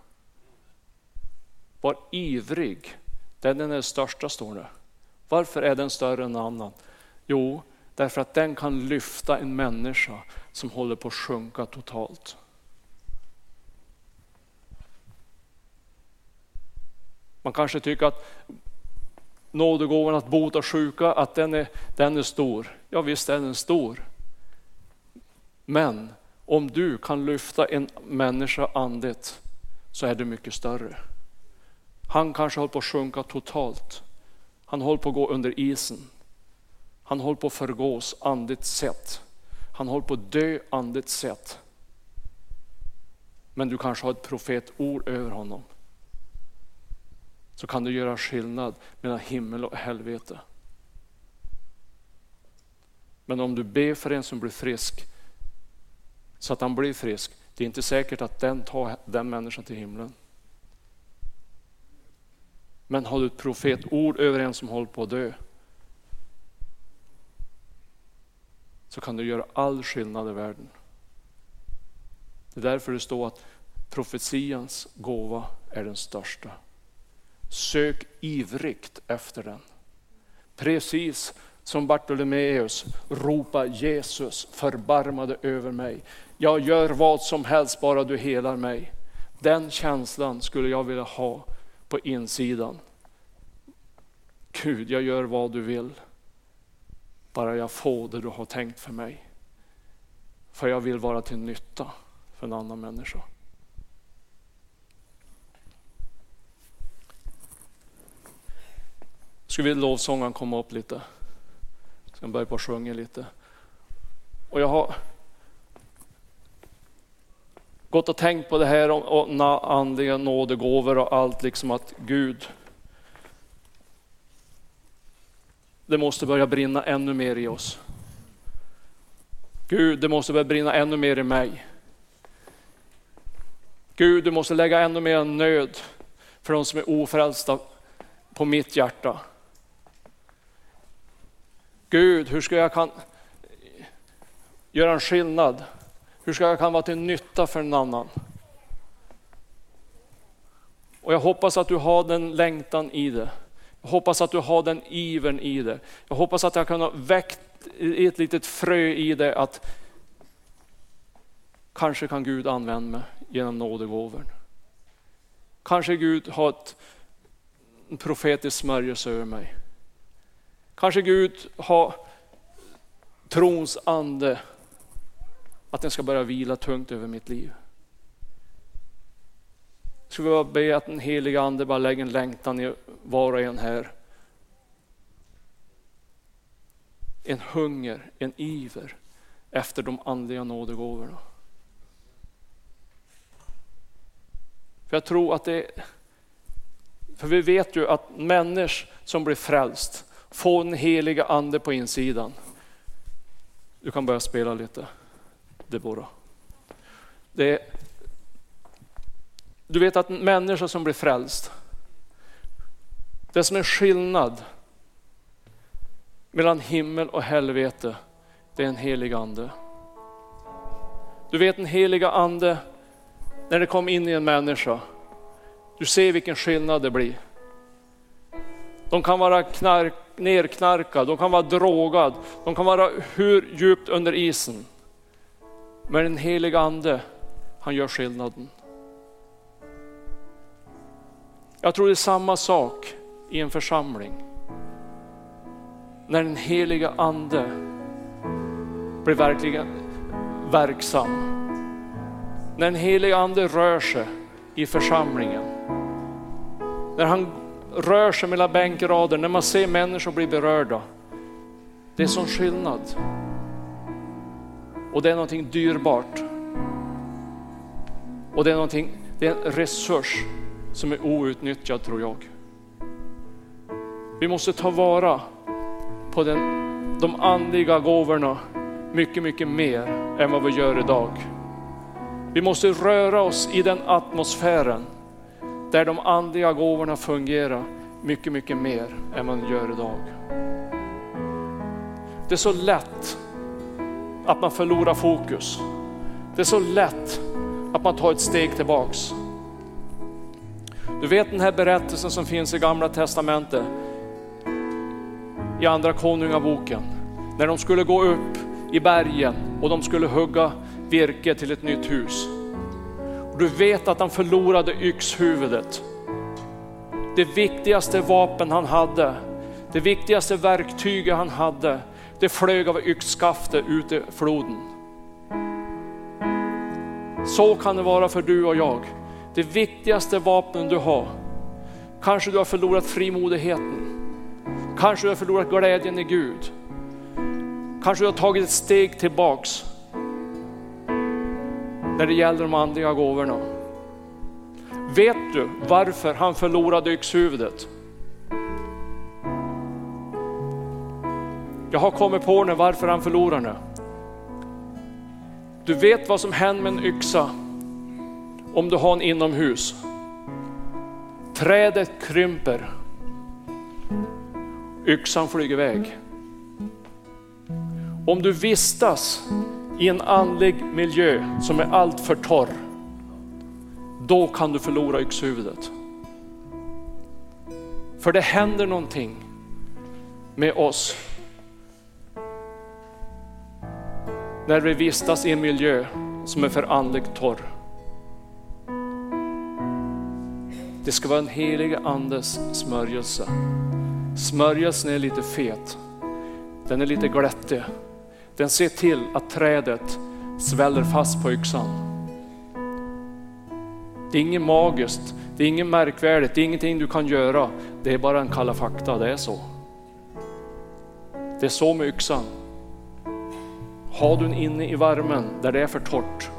Var ivrig, den är den största står det. Varför är den större än annan? Jo, Därför att den kan lyfta en människa som håller på att sjunka totalt. Man kanske tycker att nådegåvan att bota sjuka, att den är, den är stor. Ja visst är den stor. Men om du kan lyfta en människa andligt så är du mycket större. Han kanske håller på att sjunka totalt. Han håller på att gå under isen. Han håller på att förgås andligt sett. Han håller på att dö andligt sett. Men du kanske har ett profetord över honom. Så kan du göra skillnad mellan himmel och helvete. Men om du ber för en som blir frisk, så att han blir frisk, det är inte säkert att den tar den människan till himlen. Men har du ett profetord över en som håller på att dö, så kan du göra all skillnad i världen. Det är därför det står att profetians gåva är den största. Sök ivrigt efter den. Precis som Bartolomeus ropa Jesus förbarmade över mig. Jag gör vad som helst bara du helar mig. Den känslan skulle jag vilja ha på insidan. Gud, jag gör vad du vill. Bara jag får det du har tänkt för mig. För jag vill vara till nytta för en annan människa. Skulle vi lovsången komma upp lite? Ska börja på att sjunga lite. Och jag har gått och tänkt på det här om, om andliga nådegåvor och allt, liksom att Gud, det måste börja brinna ännu mer i oss. Gud, det måste börja brinna ännu mer i mig. Gud, du måste lägga ännu mer nöd för de som är ofrälsta på mitt hjärta. Gud, hur ska jag kan göra en skillnad? Hur ska jag kan vara till nytta för en annan? Och jag hoppas att du har den längtan i det. Jag hoppas att du har den ivern i dig. Jag hoppas att jag kan ha väckt ett litet frö i dig att kanske kan Gud använda mig genom nådegåvan. Kanske Gud har ett profetisk smörjelse över mig. Kanske Gud har trons ande, att den ska börja vila tungt över mitt liv. Jag skulle vilja be att den heliga ande bara lägger en längtan i var och en här. En hunger, en iver efter de andliga nådegåvorna. För jag tror att det för vi vet ju att människor som blir frälst får den heliga ande på insidan. Du kan börja spela lite, Deborah. Det du vet att en människa som blir frälst, det som är skillnad mellan himmel och helvete, det är en helig ande. Du vet en heliga ande, när det kommer in i en människa, du ser vilken skillnad det blir. De kan vara knark, nerknarkad, de kan vara drogad, de kan vara hur djupt under isen. Men den heliga ande, han gör skillnaden. Jag tror det är samma sak i en församling. När den heliga ande blir verkligen verksam. När den heliga ande rör sig i församlingen. När han rör sig mellan bänkrader, när man ser människor bli berörda. Det är sån skillnad. Och det är någonting dyrbart. Och det är, någonting, det är en resurs som är outnyttjad tror jag. Vi måste ta vara på den, de andliga gåvorna mycket, mycket mer än vad vi gör idag. Vi måste röra oss i den atmosfären där de andliga gåvorna fungerar mycket, mycket mer än man gör idag. Det är så lätt att man förlorar fokus. Det är så lätt att man tar ett steg tillbaks. Du vet den här berättelsen som finns i gamla testamentet, i andra konungaboken, när de skulle gå upp i bergen och de skulle hugga virke till ett nytt hus. Och du vet att han förlorade yxhuvudet. Det viktigaste vapen han hade, det viktigaste verktyget han hade, det flög av yxskaftet ut i floden. Så kan det vara för du och jag. Det viktigaste vapnen du har. Kanske du har förlorat frimodigheten. Kanske du har förlorat glädjen i Gud. Kanske du har tagit ett steg tillbaks när det gäller de andliga gåvorna. Vet du varför han förlorade yxhuvudet? Jag har kommit på nu varför han förlorade det. Du vet vad som händer med en yxa om du har en inomhus. Trädet krymper Yxan flyger iväg. Om du vistas i en andlig miljö som är alltför torr, då kan du förlora yxhuvudet. För det händer någonting med oss när vi vistas i en miljö som är för andligt torr. Det ska vara en helig andes smörjelse. Smörjelsen är lite fet, den är lite glättig. Den ser till att trädet sväller fast på yxan. Det är inget magiskt, det är inget märkvärdigt, det är ingenting du kan göra. Det är bara en kalla fakta, det är så. Det är så med yxan. Har du den inne i värmen där det är för torrt,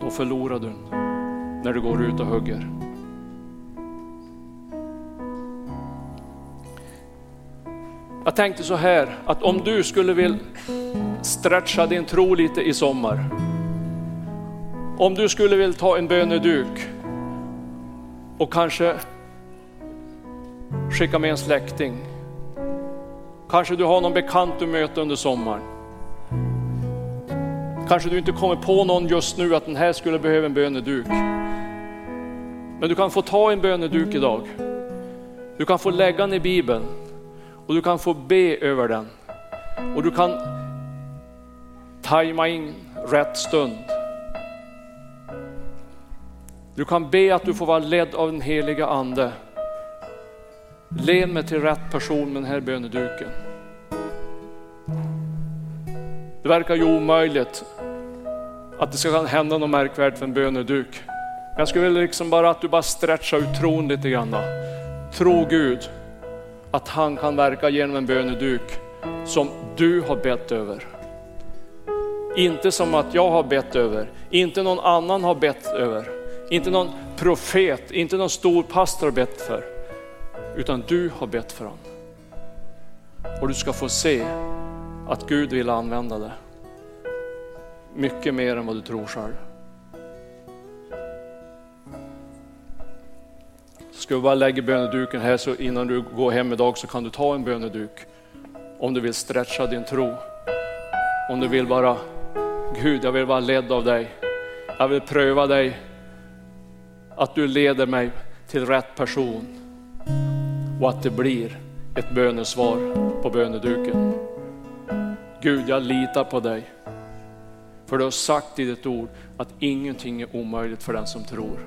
då förlorar du den när du går ut och hugger. Jag tänkte så här att om du skulle vilja stretcha din tro lite i sommar. Om du skulle vilja ta en böneduk och kanske skicka med en släkting. Kanske du har någon bekant du möter under sommaren. Kanske du inte kommer på någon just nu att den här skulle behöva en böneduk. Men du kan få ta en böneduk idag. Du kan få lägga den i Bibeln och du kan få be över den. Och du kan tajma in rätt stund. Du kan be att du får vara ledd av den heliga ande. Led mig till rätt person med den här böneduken. Det verkar ju omöjligt att det ska hända något märkvärdigt för en böneduk. Jag skulle vilja liksom bara att du bara stretchar ut tron lite grann. Tro Gud att han kan verka genom en böneduk som du har bett över. Inte som att jag har bett över, inte någon annan har bett över, inte någon profet, inte någon stor pastor har bett för, utan du har bett för honom. Och du ska få se att Gud vill använda det. Mycket mer än vad du tror själv. Ska vi bara lägga böneduken här så innan du går hem idag så kan du ta en böneduk. Om du vill stretcha din tro. Om du vill vara, Gud jag vill vara ledd av dig. Jag vill pröva dig. Att du leder mig till rätt person. Och att det blir ett bönesvar på böneduken. Gud jag litar på dig. För du har sagt i ditt ord att ingenting är omöjligt för den som tror.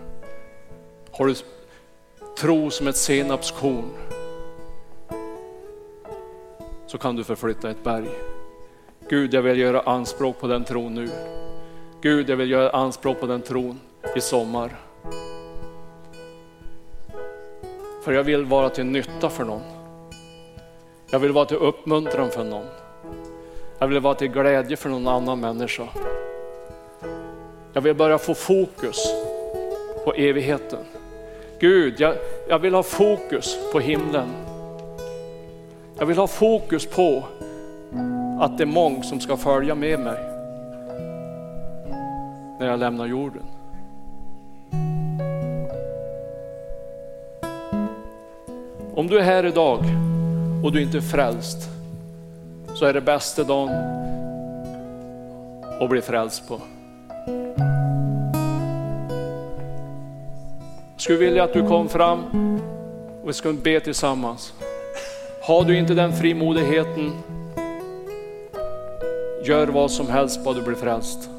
Har du tro som ett senapskorn så kan du förflytta ett berg. Gud, jag vill göra anspråk på den tron nu. Gud, jag vill göra anspråk på den tron i sommar. För jag vill vara till nytta för någon. Jag vill vara till uppmuntran för någon. Jag vill vara till glädje för någon annan människa. Jag vill börja få fokus på evigheten. Gud, jag, jag vill ha fokus på himlen. Jag vill ha fokus på att det är många som ska följa med mig när jag lämnar jorden. Om du är här idag och du inte är frälst så är det bästa dagen att bli frälst på. Skulle vilja att du kom fram och vi ska be tillsammans. Har du inte den frimodigheten, gör vad som helst bara du blir frälst.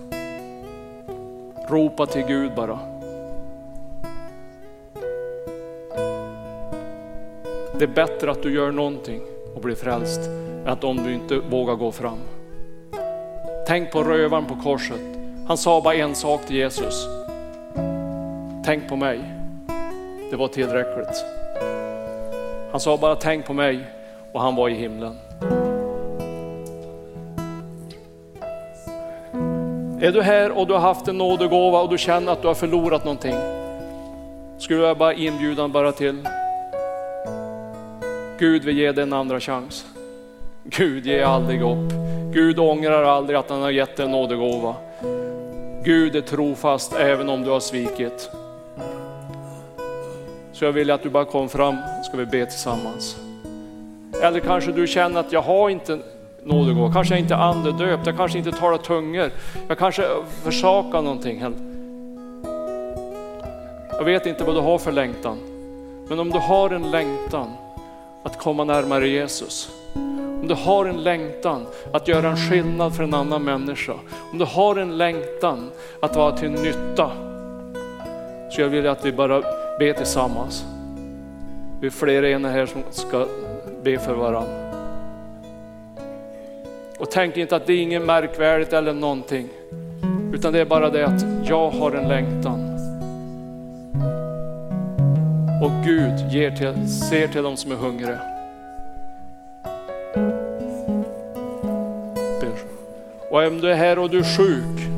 Ropa till Gud bara. Det är bättre att du gör någonting och blir frälst än att om du inte vågar gå fram. Tänk på rövaren på korset. Han sa bara en sak till Jesus. Tänk på mig. Det var tillräckligt. Han sa bara tänk på mig och han var i himlen. Är du här och du har haft en nådegåva och du känner att du har förlorat någonting. Skulle jag bara inbjuda bara till Gud vill ge dig en andra chans. Gud ger aldrig upp. Gud ångrar aldrig att han har gett dig en nådegåva. Gud är trofast även om du har svikit. Så jag vill att du bara kommer fram, ska vi be tillsammans. Eller kanske du känner att jag har inte nådegåva, kanske jag inte är andedöpt, jag kanske inte talar tungor, jag kanske försakar någonting. Jag vet inte vad du har för längtan, men om du har en längtan att komma närmare Jesus, om du har en längtan att göra en skillnad för en annan människa, om du har en längtan att vara till nytta, så jag vill att vi bara Be tillsammans. Vi är flera ena här som ska be för varandra. Och tänk inte att det är inget märkvärdigt eller någonting, utan det är bara det att jag har en längtan. Och Gud ger till, ser till de som är hungriga. Och om du är här och du är sjuk,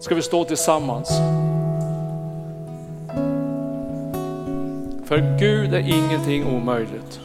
ska vi stå tillsammans. För Gud är ingenting omöjligt.